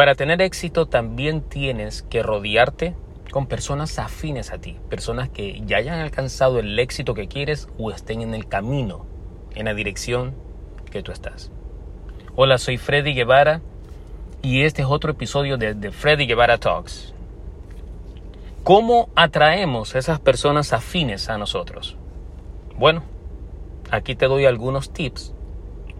Para tener éxito también tienes que rodearte con personas afines a ti, personas que ya hayan alcanzado el éxito que quieres o estén en el camino, en la dirección que tú estás. Hola, soy Freddy Guevara y este es otro episodio de, de Freddy Guevara Talks. ¿Cómo atraemos esas personas afines a nosotros? Bueno, aquí te doy algunos tips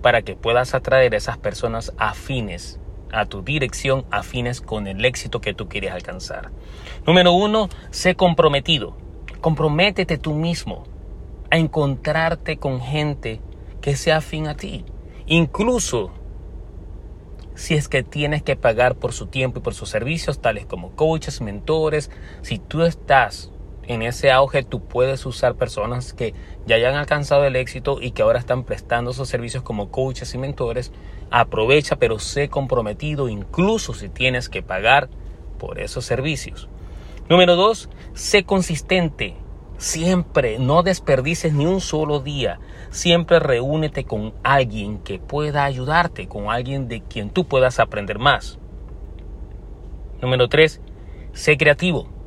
para que puedas atraer a esas personas afines a tu dirección, afines con el éxito que tú quieres alcanzar. Número uno, sé comprometido. Comprométete tú mismo a encontrarte con gente que sea afín a ti. Incluso si es que tienes que pagar por su tiempo y por sus servicios, tales como coaches, mentores, si tú estás en ese auge, tú puedes usar personas que ya hayan alcanzado el éxito y que ahora están prestando sus servicios como coaches y mentores. Aprovecha, pero sé comprometido, incluso si tienes que pagar por esos servicios. Número dos, sé consistente. Siempre, no desperdices ni un solo día. Siempre reúnete con alguien que pueda ayudarte, con alguien de quien tú puedas aprender más. Número 3. Sé creativo.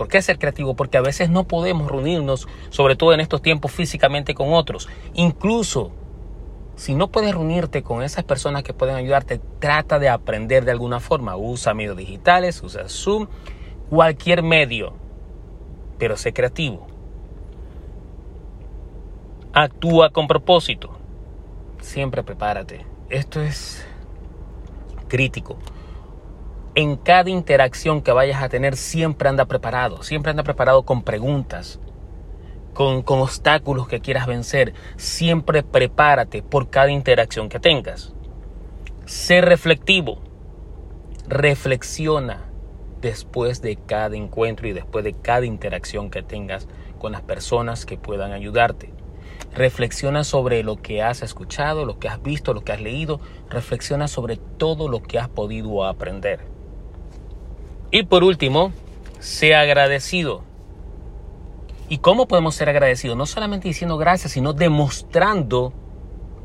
¿Por qué ser creativo? Porque a veces no podemos reunirnos, sobre todo en estos tiempos, físicamente con otros. Incluso si no puedes reunirte con esas personas que pueden ayudarte, trata de aprender de alguna forma. Usa medios digitales, usa Zoom, cualquier medio pero sé creativo. Actúa con propósito. Siempre prepárate. Esto es crítico. En cada interacción que vayas a tener, siempre anda preparado. Siempre anda preparado con preguntas, con, con obstáculos que quieras vencer. Siempre prepárate por cada interacción que tengas. Sé reflectivo. Reflexiona después de cada encuentro y después de cada interacción que tengas con las personas que puedan ayudarte. Reflexiona sobre lo que has escuchado, lo que has visto, lo que has leído. Reflexiona sobre todo lo que has podido aprender. Y por último, sea agradecido. ¿Y cómo podemos ser agradecidos? No solamente diciendo gracias, sino demostrando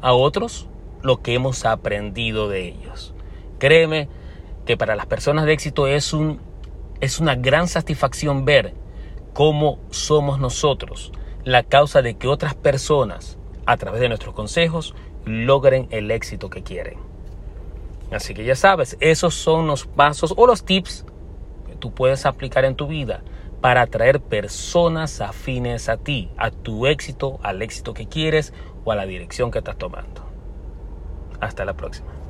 a otros lo que hemos aprendido de ellos. Créeme que para las personas de éxito es, un, es una gran satisfacción ver cómo somos nosotros la causa de que otras personas, a través de nuestros consejos, logren el éxito que quieren. Así que ya sabes, esos son los pasos o los tips puedes aplicar en tu vida para atraer personas afines a ti, a tu éxito, al éxito que quieres o a la dirección que estás tomando. Hasta la próxima.